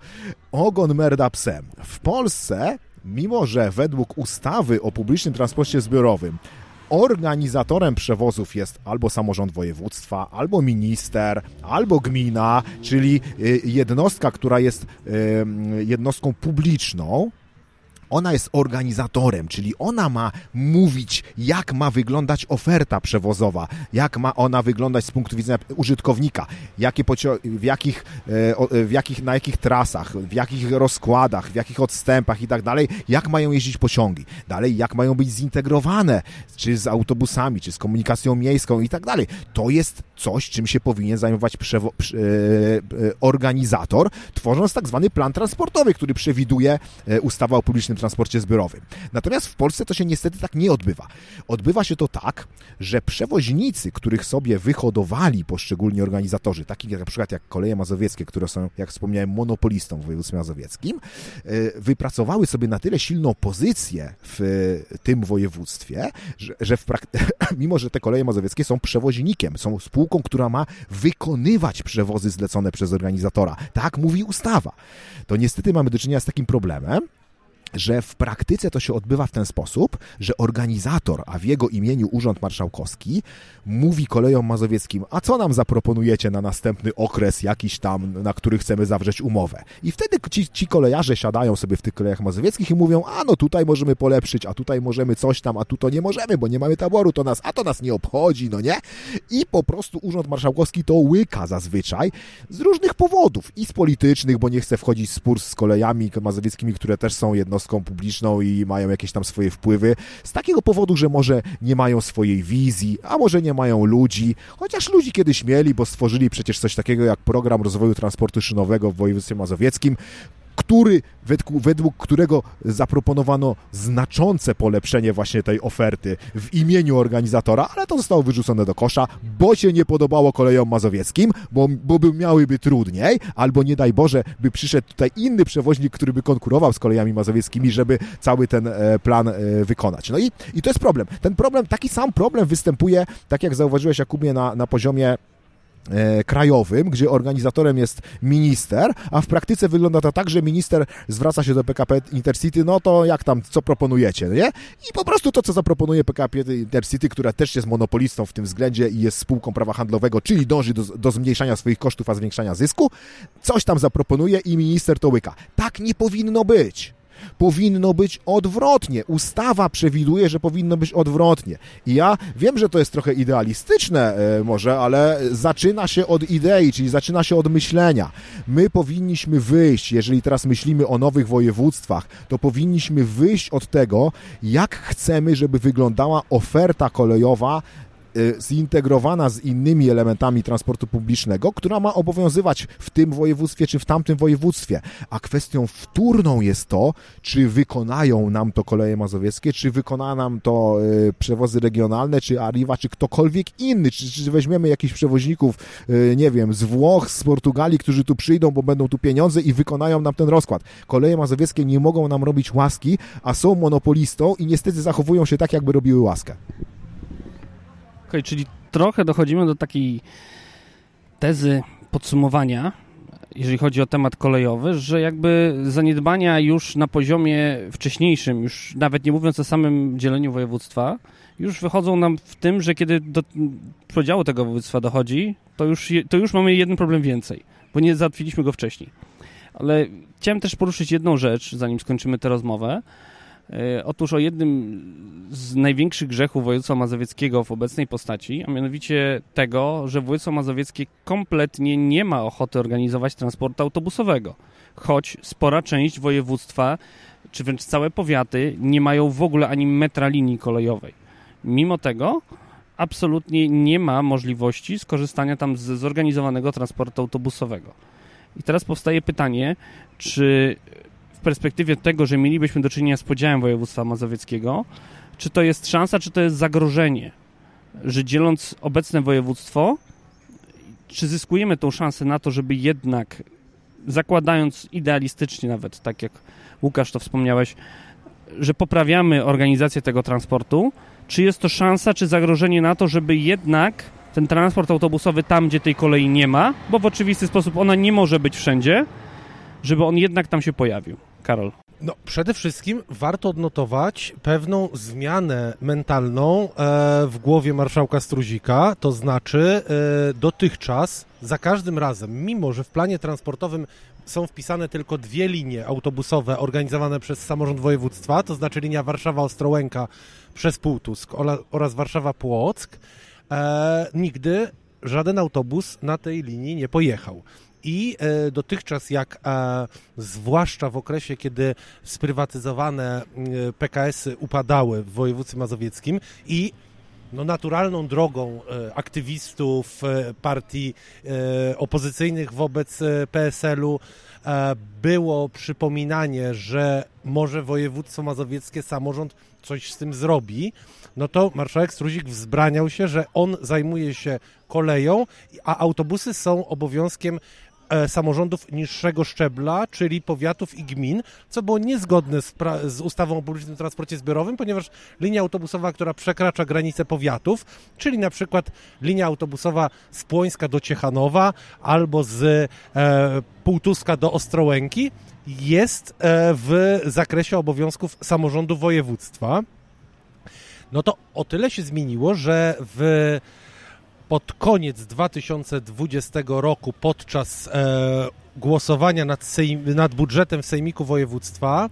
Ogon merda psem. W Polsce, mimo że według ustawy o publicznym transporcie zbiorowym organizatorem przewozów jest albo samorząd województwa, albo minister, albo gmina, czyli y, jednostka, która jest y, jednostką publiczną, ona jest organizatorem, czyli ona ma mówić, jak ma wyglądać oferta przewozowa, jak ma ona wyglądać z punktu widzenia użytkownika, jakie w, jakich, e, w jakich, na jakich trasach, w jakich rozkładach, w jakich odstępach i tak dalej, jak mają jeździć pociągi. Dalej, jak mają być zintegrowane, czy z autobusami, czy z komunikacją miejską i tak dalej. To jest coś, czym się powinien zajmować e, e, organizator, tworząc tak zwany plan transportowy, który przewiduje ustawa o publicznym transporcie zbiorowym. Natomiast w Polsce to się niestety tak nie odbywa. Odbywa się to tak, że przewoźnicy, których sobie wyhodowali poszczególni organizatorzy, takich jak na przykład jak Koleje Mazowieckie, które są, jak wspomniałem, monopolistą w województwie mazowieckim, e, wypracowały sobie na tyle silną pozycję w tym województwie, że, że [laughs] mimo, że te Koleje Mazowieckie są przewoźnikiem, są spółką, która ma wykonywać przewozy zlecone przez organizatora. Tak mówi ustawa. To niestety mamy do czynienia z takim problemem, że w praktyce to się odbywa w ten sposób, że organizator, a w jego imieniu Urząd Marszałkowski, mówi kolejom mazowieckim, a co nam zaproponujecie na następny okres jakiś tam, na który chcemy zawrzeć umowę. I wtedy ci, ci kolejarze siadają sobie w tych kolejach mazowieckich i mówią, a no tutaj możemy polepszyć, a tutaj możemy coś tam, a tu to nie możemy, bo nie mamy taboru, to nas, a to nas nie obchodzi, no nie? I po prostu Urząd Marszałkowski to łyka zazwyczaj z różnych powodów i z politycznych, bo nie chce wchodzić w spór z kolejami mazowieckimi, które też są jednostkowe jednostką publiczną i mają jakieś tam swoje wpływy, z takiego powodu, że może nie mają swojej wizji, a może nie mają ludzi, chociaż ludzi kiedyś mieli, bo stworzyli przecież coś takiego jak program rozwoju transportu szynowego w województwie mazowieckim, który, według, według którego zaproponowano znaczące polepszenie właśnie tej oferty w imieniu organizatora, ale to zostało wyrzucone do kosza, bo się nie podobało kolejom mazowieckim, bo, bo by miałyby trudniej, albo nie daj Boże, by przyszedł tutaj inny przewoźnik, który by konkurował z kolejami mazowieckimi, żeby cały ten e, plan e, wykonać. No i, i to jest problem. Ten problem, taki sam problem występuje, tak jak zauważyłeś Jakubie, na, na poziomie krajowym, gdzie organizatorem jest minister, a w praktyce wygląda to tak, że minister zwraca się do PKP Intercity, no to jak tam, co proponujecie, nie? I po prostu to, co zaproponuje PKP Intercity, która też jest monopolistą w tym względzie i jest spółką prawa handlowego, czyli dąży do, do zmniejszania swoich kosztów, a zwiększania zysku, coś tam zaproponuje i minister to łyka. Tak nie powinno być. Powinno być odwrotnie. Ustawa przewiduje, że powinno być odwrotnie. I ja wiem, że to jest trochę idealistyczne e, może, ale zaczyna się od idei, czyli zaczyna się od myślenia. My powinniśmy wyjść, jeżeli teraz myślimy o nowych województwach, to powinniśmy wyjść od tego, jak chcemy, żeby wyglądała oferta kolejowa zintegrowana z innymi elementami transportu publicznego, która ma obowiązywać w tym województwie czy w tamtym województwie. A kwestią wtórną jest to, czy wykonają nam to koleje mazowieckie, czy wykona nam to y, przewozy regionalne, czy Arriva, czy ktokolwiek inny, czy, czy weźmiemy jakichś przewoźników, y, nie wiem, z Włoch, z Portugalii, którzy tu przyjdą, bo będą tu pieniądze i wykonają nam ten rozkład. Koleje mazowieckie nie mogą nam robić łaski, a są monopolistą i niestety zachowują się tak, jakby robiły łaskę. Okay, czyli trochę dochodzimy do takiej tezy podsumowania, jeżeli chodzi o temat kolejowy, że jakby zaniedbania już na poziomie wcześniejszym, już nawet nie mówiąc o samym dzieleniu województwa, już wychodzą nam w tym, że kiedy do podziału tego województwa dochodzi, to już, to już mamy jeden problem więcej, bo nie załatwiliśmy go wcześniej. Ale chciałem też poruszyć jedną rzecz, zanim skończymy tę rozmowę, otóż o jednym z największych grzechów województwa mazowieckiego w obecnej postaci, a mianowicie tego, że województwo mazowieckie kompletnie nie ma ochoty organizować transportu autobusowego, choć spora część województwa, czy wręcz całe powiaty nie mają w ogóle ani metra linii kolejowej. Mimo tego absolutnie nie ma możliwości skorzystania tam z zorganizowanego transportu autobusowego. I teraz powstaje pytanie, czy perspektywie tego, że mielibyśmy do czynienia z podziałem województwa mazowieckiego, czy to jest szansa, czy to jest zagrożenie, że dzieląc obecne województwo, czy zyskujemy tą szansę na to, żeby jednak, zakładając idealistycznie nawet, tak jak Łukasz to wspomniałeś, że poprawiamy organizację tego transportu, czy jest to szansa, czy zagrożenie na to, żeby jednak ten transport autobusowy tam, gdzie tej kolei nie ma, bo w oczywisty sposób ona nie może być wszędzie, żeby on jednak tam się pojawił. Karol. No, przede wszystkim warto odnotować pewną zmianę mentalną e, w głowie marszałka Struzika, to znaczy e, dotychczas za każdym razem, mimo że w planie transportowym są wpisane tylko dwie linie autobusowe organizowane przez samorząd województwa, to znaczy linia Warszawa-Ostrołęka przez Półtusk oraz Warszawa-Płock, e, nigdy żaden autobus na tej linii nie pojechał. I e, dotychczas, jak e, zwłaszcza w okresie, kiedy sprywatyzowane e, PKS-y upadały w województwie mazowieckim i no, naturalną drogą aktywistów partii opozycyjnych wobec PSL-u było przypominanie, że może województwo mazowieckie, samorząd coś z tym zrobi, no to marszałek Struzik wzbraniał się, że on zajmuje się koleją, a autobusy są obowiązkiem samorządów niższego szczebla, czyli powiatów i gmin, co było niezgodne z, z, ustawą o publicznym transporcie zbiorowym, ponieważ linia autobusowa, która przekracza granice powiatów, czyli na przykład linia autobusowa z Płońska do Ciechanowa albo z e, Półtuska do Ostrołęki, jest e, w zakresie obowiązków samorządu województwa. No to o tyle się zmieniło, że w pod koniec 2020 roku podczas e, głosowania nad, sejm, nad budżetem w Sejmiku Województwa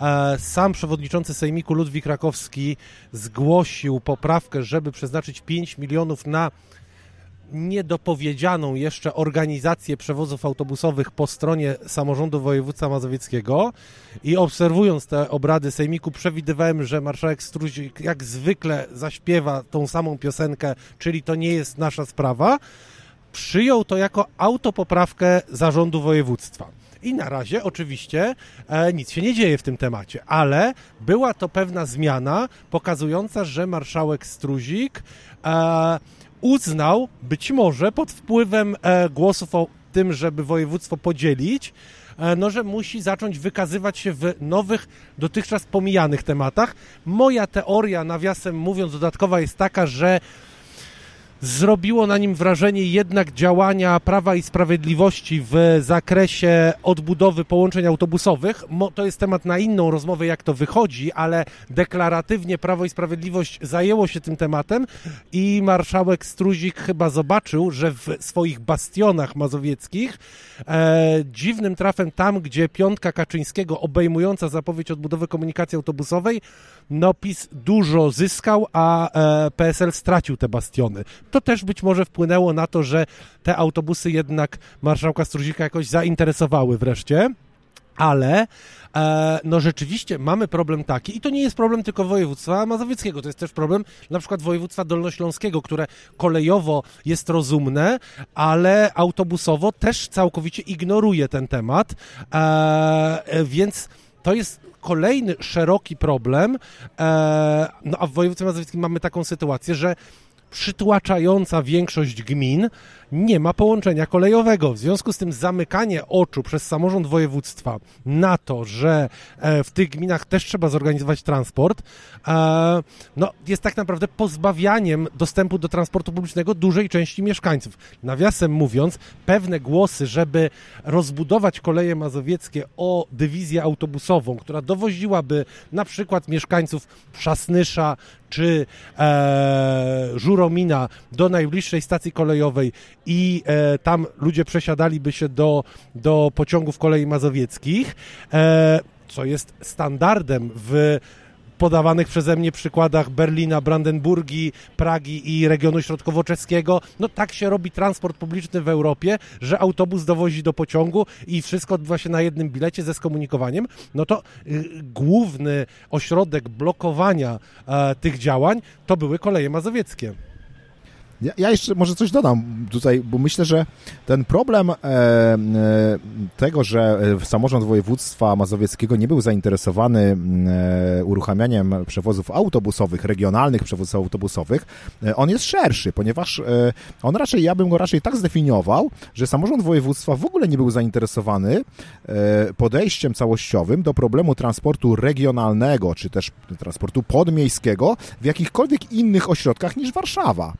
e, sam przewodniczący Sejmiku Ludwik Rakowski zgłosił poprawkę, żeby przeznaczyć 5 milionów na niedopowiedzianą jeszcze organizację przewozów autobusowych po stronie samorządu województwa mazowieckiego i obserwując te obrady sejmiku przewidywałem, że marszałek Struzik jak zwykle zaśpiewa tą samą piosenkę, czyli to nie jest nasza sprawa, przyjął to jako autopoprawkę zarządu województwa. I na razie oczywiście e, nic się nie dzieje w tym temacie, ale była to pewna zmiana pokazująca, że marszałek Struzik e, uznał, być może pod wpływem e, głosów o tym, żeby województwo podzielić, e, no, że musi zacząć wykazywać się w nowych, dotychczas pomijanych tematach. Moja teoria, nawiasem mówiąc, dodatkowa jest taka, że zrobiło na nim wrażenie jednak działania Prawa i Sprawiedliwości w zakresie odbudowy połączeń autobusowych. To jest temat na inną rozmowę, jak to wychodzi, ale deklaratywnie Prawo i Sprawiedliwość zajęło się tym tematem i marszałek Struzik chyba zobaczył, że w swoich bastionach mazowieckich e, dziwnym trafem tam, gdzie piątka Kaczyńskiego obejmująca zapowiedź odbudowy komunikacji autobusowej, no PiS dużo zyskał, a e, PSL stracił te bastiony to też być może wpłynęło na to, że te autobusy jednak marszałka Struzika jakoś zainteresowały wreszcie. ale e, no rzeczywiście mamy problem taki, i to nie jest problem tylko województwa mazowieckiego, to jest też problem na przykład województwa dolnośląskiego, które kolejowo jest rozumne, ale autobusowo też całkowicie ignoruje ten temat, e, więc to jest kolejny szeroki problem, e, no a w województwie mazowieckim mamy taką sytuację, że przytłaczająca większość gmin nie ma połączenia kolejowego. W związku z tym zamykanie oczu przez samorząd województwa na to, że e, w tych gminach też trzeba zorganizować transport, e, no, jest tak naprawdę pozbawianiem dostępu do transportu publicznego dużej części mieszkańców. Nawiasem mówiąc, pewne głosy, żeby rozbudować koleje mazowieckie o dywizję autobusową, która dowoziłaby na przykład mieszkańców Przasnysza czy e, Żuromina do najbliższej stacji kolejowej i e, tam ludzie przesiadaliby się do, do pociągów kolei mazowieckich, e, co jest standardem w podawanych przeze mnie przykładach Berlina, Brandenburgii, Pragi i regionu środkowo-czeskiego. No tak się robi transport publiczny w Europie, że autobus dowozi do pociągu i wszystko odbywa się na jednym bilecie ze skomunikowaniem. No to y, główny ośrodek blokowania y, tych działań to były koleje mazowieckie. Ja, ja, jeszcze może coś dodam tutaj, bo myślę, że ten problem e, e, tego, że samorząd województwa mazowieckiego nie był zainteresowany e, uruchamianiem przewozów autobusowych, regionalnych przewozów autobusowych, e, on jest szerszy, ponieważ e, on raczej, ja bym go raczej tak zdefiniował, że samorząd województwa w ogóle nie był zainteresowany e, podejściem całościowym do problemu transportu regionalnego, czy też transportu podmiejskiego w jakichkolwiek innych ośrodkach niż Warszawa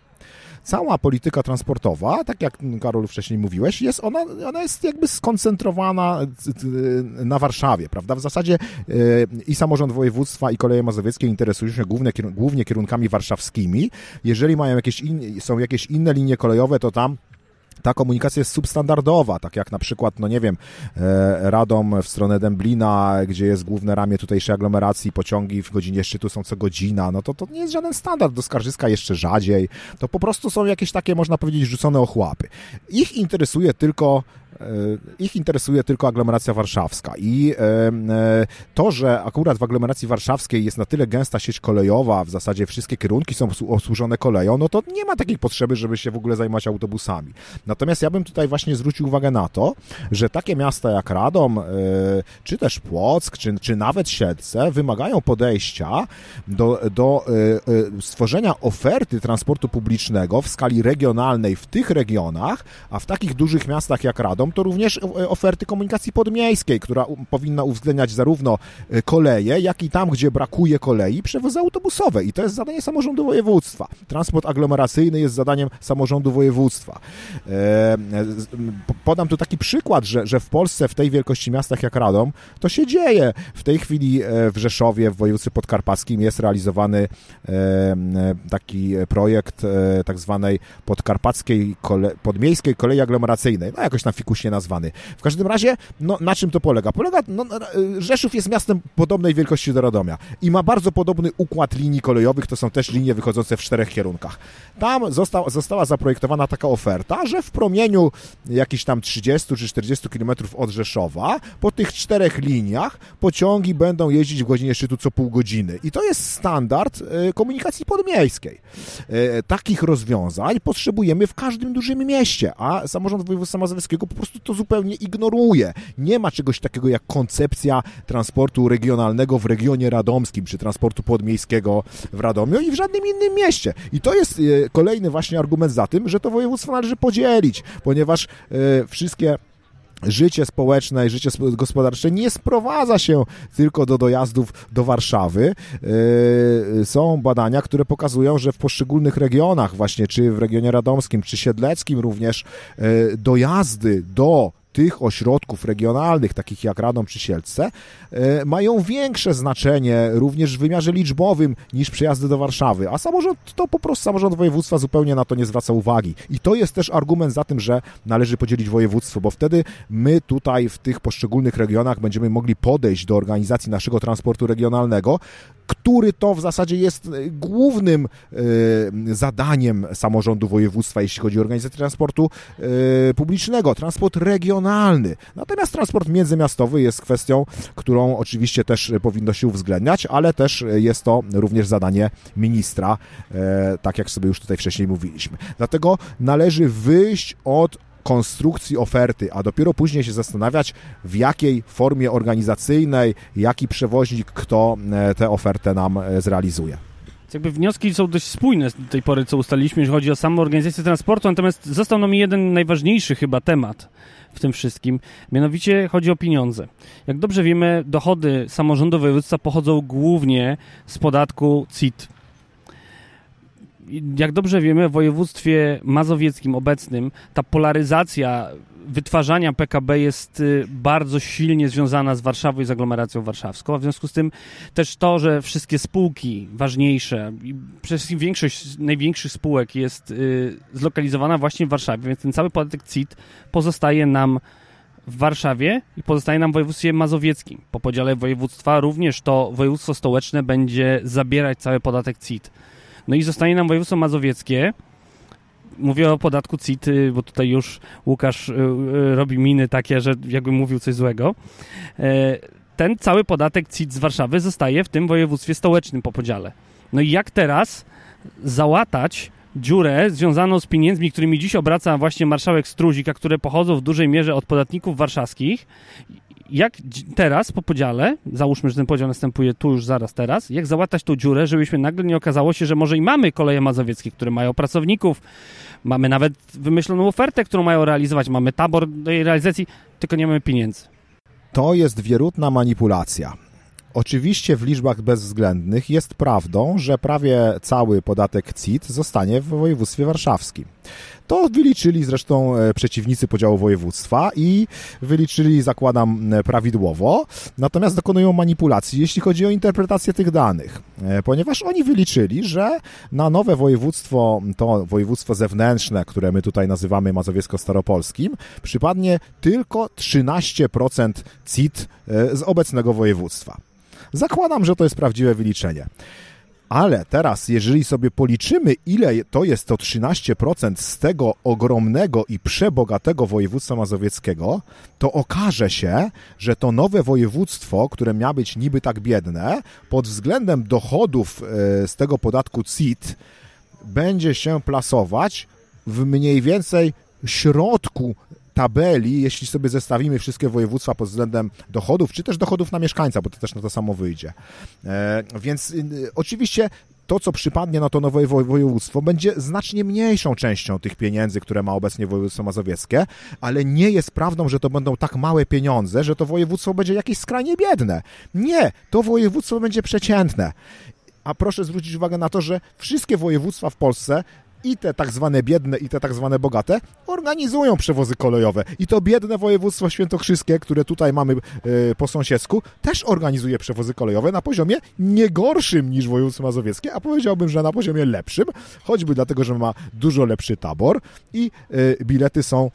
cała polityka transportowa, tak jak Karol wcześniej mówiłeś, jest ona, ona jest jakby skoncentrowana na Warszawie, prawda? W zasadzie e, i samorząd województwa, i koleje mazowieckie interesują się głównie, głównie kierunkami warszawskimi. Jeżeli mają jakieś in, są jakieś inne linie kolejowe, to tam ta komunikacja jest substandardowa, tak jak na przykład, no nie wiem, e, Radom w stronę Dęblina, gdzie jest główne ramię tutejszej aglomeracji, pociągi w godzinie szczytu są co godzina, no to to nie jest żaden standard, do Skarżyska jeszcze rzadziej, to po prostu są jakieś takie, można powiedzieć, rzucone ochłapy. Ich interesuje tylko ich interesuje tylko aglomeracja warszawska i e, e, to, że akurat w aglomeracji warszawskiej jest na tyle gęsta sieć kolejowa, w zasadzie wszystkie kierunki są obsłużone koleją, no to nie ma takiej potrzeby, żeby się w ogóle zajmować autobusami. Natomiast ja bym tutaj właśnie zwrócił uwagę na to, że takie miasta jak Radom, czy też Płock, czy, czy nawet Siedlce wymagają podejścia do, do stworzenia oferty transportu publicznego w skali regionalnej w tych regionach, a w takich dużych miastach jak Radom to również e, oferty komunikacji podmiejskiej, która powinna uwzględniać zarówno e, koleje, jak i tam, gdzie brakuje kolei, przewozy autobusowe. I to jest zadanie samorządu województwa. Transport aglomeracyjny jest zadaniem samorządu województwa. E, podam tu taki przykład, że, że w Polsce, w tej wielkości miastach jak Radom, to się dzieje. W tej chwili w Rzeszowie, w województwie podkarpackim jest realizowany taki projekt tak zwanej podkarpackiej, kole, podmiejskiej kolei aglomeracyjnej. No jakoś na fikusie słusznie nazwany. W każdym razie, no, na czym to polega? Polega, no, Rzeszów jest miastem podobnej wielkości do Radomia i ma bardzo podobny układ linii kolejowych, to są też linie wychodzące w czterech kierunkach. Tam została, została zaprojektowana taka oferta, że w promieniu jakichś tam 30 czy 40 kilometrów od Rzeszowa, po tych czterech liniach pociągi będą jeździć w godzinie szczytu co pół godziny. I to jest standard e, komunikacji podmiejskiej. E, takich rozwiązań potrzebujemy w każdym dużym mieście, a samorząd województwa mazowieckiego po prostu to zupełnie ignoruje. Nie ma czegoś takiego jak koncepcja transportu regionalnego w regionie radomskim, czy transportu podmiejskiego w Radomiu i w żadnym innym mieście. I to jest e, kolejny właśnie argument za tym, że to województwo należy podzielić, ponieważ e, wszystkie życie społeczne i życie gospodarcze nie sprowadza się tylko do dojazdów do Warszawy. E, są badania, które pokazują, że w poszczególnych regionach, właśnie czy w regionie radomskim, czy siedleckim również, dojazdy do tych ośrodków regionalnych, takich jak Radom czy Sielce, e, mają większe znaczenie również w wymiarze liczbowym niż przejazdy do Warszawy, a samorząd to po prostu samorząd województwa zupełnie na to nie zwraca uwagi. I to jest też argument za tym, że należy podzielić województwo, bo wtedy my tutaj w tych poszczególnych regionach będziemy mogli podejść do organizacji naszego transportu regionalnego który to w zasadzie jest głównym zadaniem samorządu województwa, jeśli chodzi o organizację transportu publicznego, transport regionalny. Natomiast transport międzymiastowy jest kwestią, którą oczywiście też powinno się uwzględniać, ale też jest to również zadanie ministra, tak jak sobie już tutaj wcześniej mówiliśmy. Dlatego należy wyjść od konstrukcji oferty, a dopiero później się zastanawiać, w jakiej formie organizacyjnej, jaki przewoźnik, kto e, tę ofertę nam e, zrealizuje. Jakby wnioski są dość spójne do tej pory, co ustaliliśmy, jeżeli chodzi o samą organizację transportu, natomiast został nam jeden najważniejszy chyba temat w tym wszystkim, mianowicie chodzi o pieniądze. Jak dobrze wiemy, dochody samorządu województwa pochodzą głównie z podatku CIT, jak dobrze wiemy, w województwie mazowieckim obecnym ta polaryzacja wytwarzania PKB jest y, bardzo silnie związana z Warszawą i z aglomeracją warszawską, a w związku z tym też to, że wszystkie spółki ważniejsze, przede wszystkim większość największych spółek jest y, zlokalizowana właśnie w Warszawie, więc ten cały podatek CIT pozostaje nam w Warszawie i pozostaje nam w województwie mazowieckim. Po podziale województwa również to województwo stołeczne będzie zabierać cały podatek CIT. No i zostanie nam województwo mazowieckie. Mówię o podatku CIT, bo tutaj już Łukasz y, y, robi miny takie, że jakby mówił coś złego. E, ten cały podatek CIT z Warszawy zostaje w tym województwie stołecznym po podziale. No i jak teraz załatać dziurę związaną z pieniędzmi, którymi dziś obraca właśnie marszałek Struzik, a które pochodzą w dużej mierze od podatników warszawskich jak teraz po podziale, załóżmy, że ten podział następuje tu już zaraz teraz, jak załatać tą dziurę, żebyśmy nagle nie okazało się, że może i mamy koleje mazowieckie, które mają pracowników, mamy nawet wymyśloną ofertę, którą mają realizować, mamy tabor do jej realizacji, tylko nie mamy pieniędzy. To jest wierutna manipulacja. Oczywiście w liczbach bezwzględnych jest prawdą, że prawie cały podatek CIT zostanie w województwie warszawskim. To wyliczyli zresztą e, przeciwnicy podziału województwa i wyliczyli, zakładam, e, prawidłowo, natomiast dokonują manipulacji, jeśli chodzi o interpretację tych danych, e, ponieważ oni wyliczyli, że na nowe województwo, to województwo zewnętrzne, które my tutaj nazywamy mazowiecko-staropolskim, przypadnie tylko 13% CIT z obecnego województwa. Zakładam, że to jest prawdziwe wyliczenie. Ale teraz, jeżeli sobie policzymy, ile to jest to 13% z tego ogromnego i przebogatego województwa mazowieckiego, to okaże się, że to nowe województwo, które miało być niby tak biedne, pod względem dochodów e, z tego podatku CIT, będzie się plasować w mniej więcej środku tabeli, jeśli sobie zestawimy wszystkie województwa pod względem dochodów, czy też dochodów na mieszkańca, bo to też na to samo wyjdzie. E, więc y, oczywiście to, co przypadnie na to nowe województwo, będzie znacznie mniejszą częścią tych pieniędzy, które ma obecnie województwo mazowieckie, ale nie jest prawdą, że to będą tak małe pieniądze, że to województwo będzie jakieś skrajnie biedne. Nie, to województwo będzie przeciętne. A proszę zwrócić uwagę na to, że wszystkie województwa w Polsce i te tak zwane biedne, i te tak zwane bogate organizują przewozy kolejowe. I to biedne województwo świętokrzyskie, które tutaj mamy yy, po sąsiedzku, też organizuje przewozy kolejowe na poziomie nie gorszym niż województwo mazowieckie, a powiedziałbym, że na poziomie lepszym, choćby dlatego, że ma dużo lepszy tabor i yy, bilety są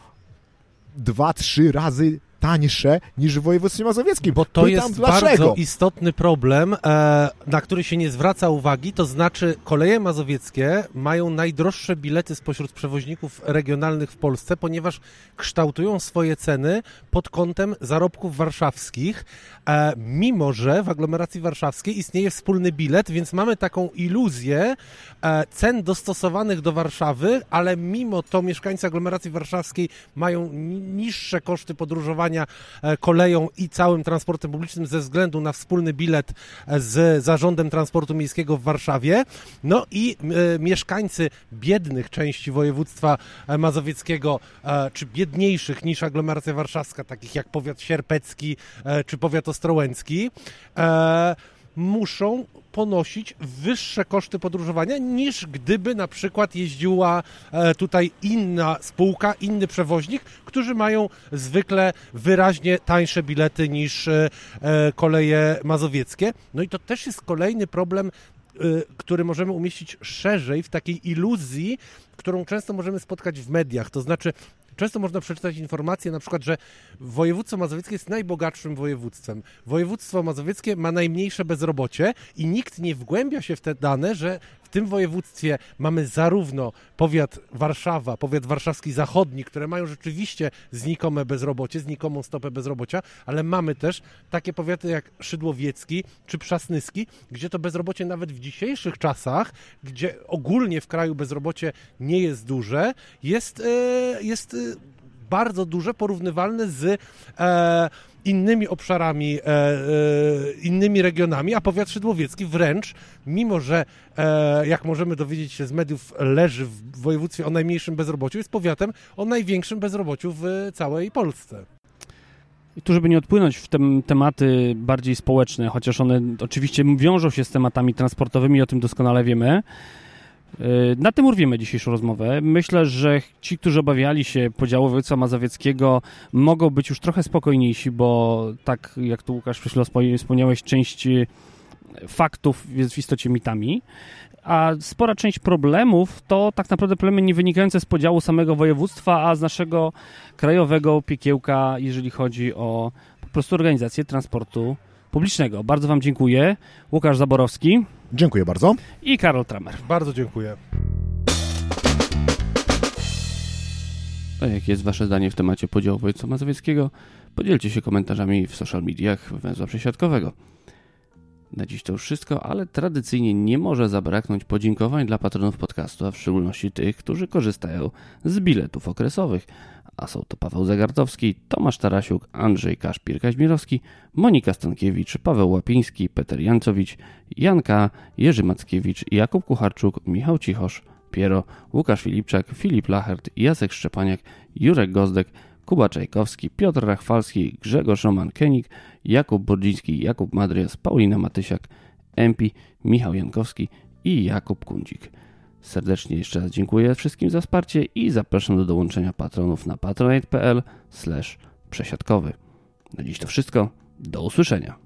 dwa, trzy razy tańsze niż w województwie mazowieckim. Bo to Pytam, jest dlaczego? bardzo istotny problem, e, na który się nie zwraca uwagi, to znaczy koleje mazowieckie mają najdroższe bilety spośród przewoźników regionalnych w Polsce, ponieważ kształtują swoje ceny pod kątem zarobków warszawskich, e, mimo że w aglomeracji warszawskiej istnieje wspólny bilet, więc mamy taką iluzję e, cen dostosowanych do Warszawy, ale mimo to mieszkańcy aglomeracji warszawskiej mają niższe koszty podróżowania E, koleją i całym transportem publicznym ze względu na wspólny bilet e, z Zarządem Transportu Miejskiego w Warszawie. No i e, mieszkańcy biednych części województwa mazowieckiego, czy biedniejszych niż aglomeracja warszawska, takich jak powiat sierpecki czy powiat ostrołęcki, muszą ponosić wyższe koszty podróżowania niż gdyby na przykład jeździła e, tutaj inna spółka, inny przewoźnik, którzy mają zwykle wyraźnie tańsze bilety niż e, e, koleje mazowieckie. No i to też jest kolejny problem który możemy umieścić szerzej w takiej iluzji, którą często możemy spotkać w mediach. To znaczy, często można przeczytać informacje na przykład, że województwo mazowieckie jest najbogatszym województwem. Województwo mazowieckie ma najmniejsze bezrobocie i nikt nie wgłębia się w te dane, że tym województwie mamy zarówno powiat Warszawa, powiat warszawski zachodni, które mają rzeczywiście znikome bezrobocie, znikomą stopę bezrobocia, ale mamy też takie powiaty jak Szydłowiecki czy Przasnyski, gdzie to bezrobocie nawet w dzisiejszych czasach, gdzie ogólnie w kraju bezrobocie nie jest duże, jest, e, jest e, bardzo duże, porównywalne z e, innymi obszarami, e, e, innymi regionami, a powiat szydłowiecki wręcz, mimo że, e, jak możemy dowiedzieć się z mediów, leży w województwie o najmniejszym bezrobociu, jest powiatem o największym bezrobociu w całej Polsce. I tu, żeby nie odpłynąć w te tematy bardziej społeczne, chociaż one oczywiście wiążą się z tematami transportowymi, o tym doskonale wiemy, na tym urwimy dzisiejszą rozmowę. Myślę, że ci, którzy obawiali się podziału województwa mazowieckiego, mogą być już trochę spokojniejsi, bo tak jak tu Łukasz chwilą wspomniałeś, część y, faktów jest w istocie mitami, a spora część problemów to tak naprawdę problemy nie wynikające z podziału samego województwa, a z naszego krajowego piekiełka, jeżeli chodzi o po prostu organizację transportu publicznego. Bardzo Wam dziękuję. Łukasz Zaborowski. Dziękuję bardzo. I Karol Tramer. Bardzo dziękuję. A jakie jest Wasze zdanie w temacie podziału województwa mazowieckiego? Podzielcie się komentarzami w social mediach węzła przesiadkowego. Na dziś to już wszystko, ale tradycyjnie nie może zabraknąć podziękowań dla patronów podcastu, a w szczególności tych, którzy korzystają z biletów okresowych a są to Paweł Zagartowski, Tomasz Tarasiuk, Andrzej Kaszpir-Kaźmirowski, Monika Stankiewicz, Paweł Łapiński, Peter Jancowicz, Janka, Jerzy Mackiewicz, Jakub Kucharczuk, Michał Cichosz, Piero, Łukasz Filipczak, Filip Lachert, Jacek Szczepaniak, Jurek Gozdek, Kuba Czajkowski, Piotr Rachwalski, Grzegorz Roman-Kenik, Jakub Bordziński, Jakub Madrias, Paulina Matysiak, Empi, Michał Jankowski i Jakub Kundzik. Serdecznie jeszcze raz dziękuję wszystkim za wsparcie i zapraszam do dołączenia patronów na patronite.pl przesiadkowy. Na dziś to wszystko. Do usłyszenia.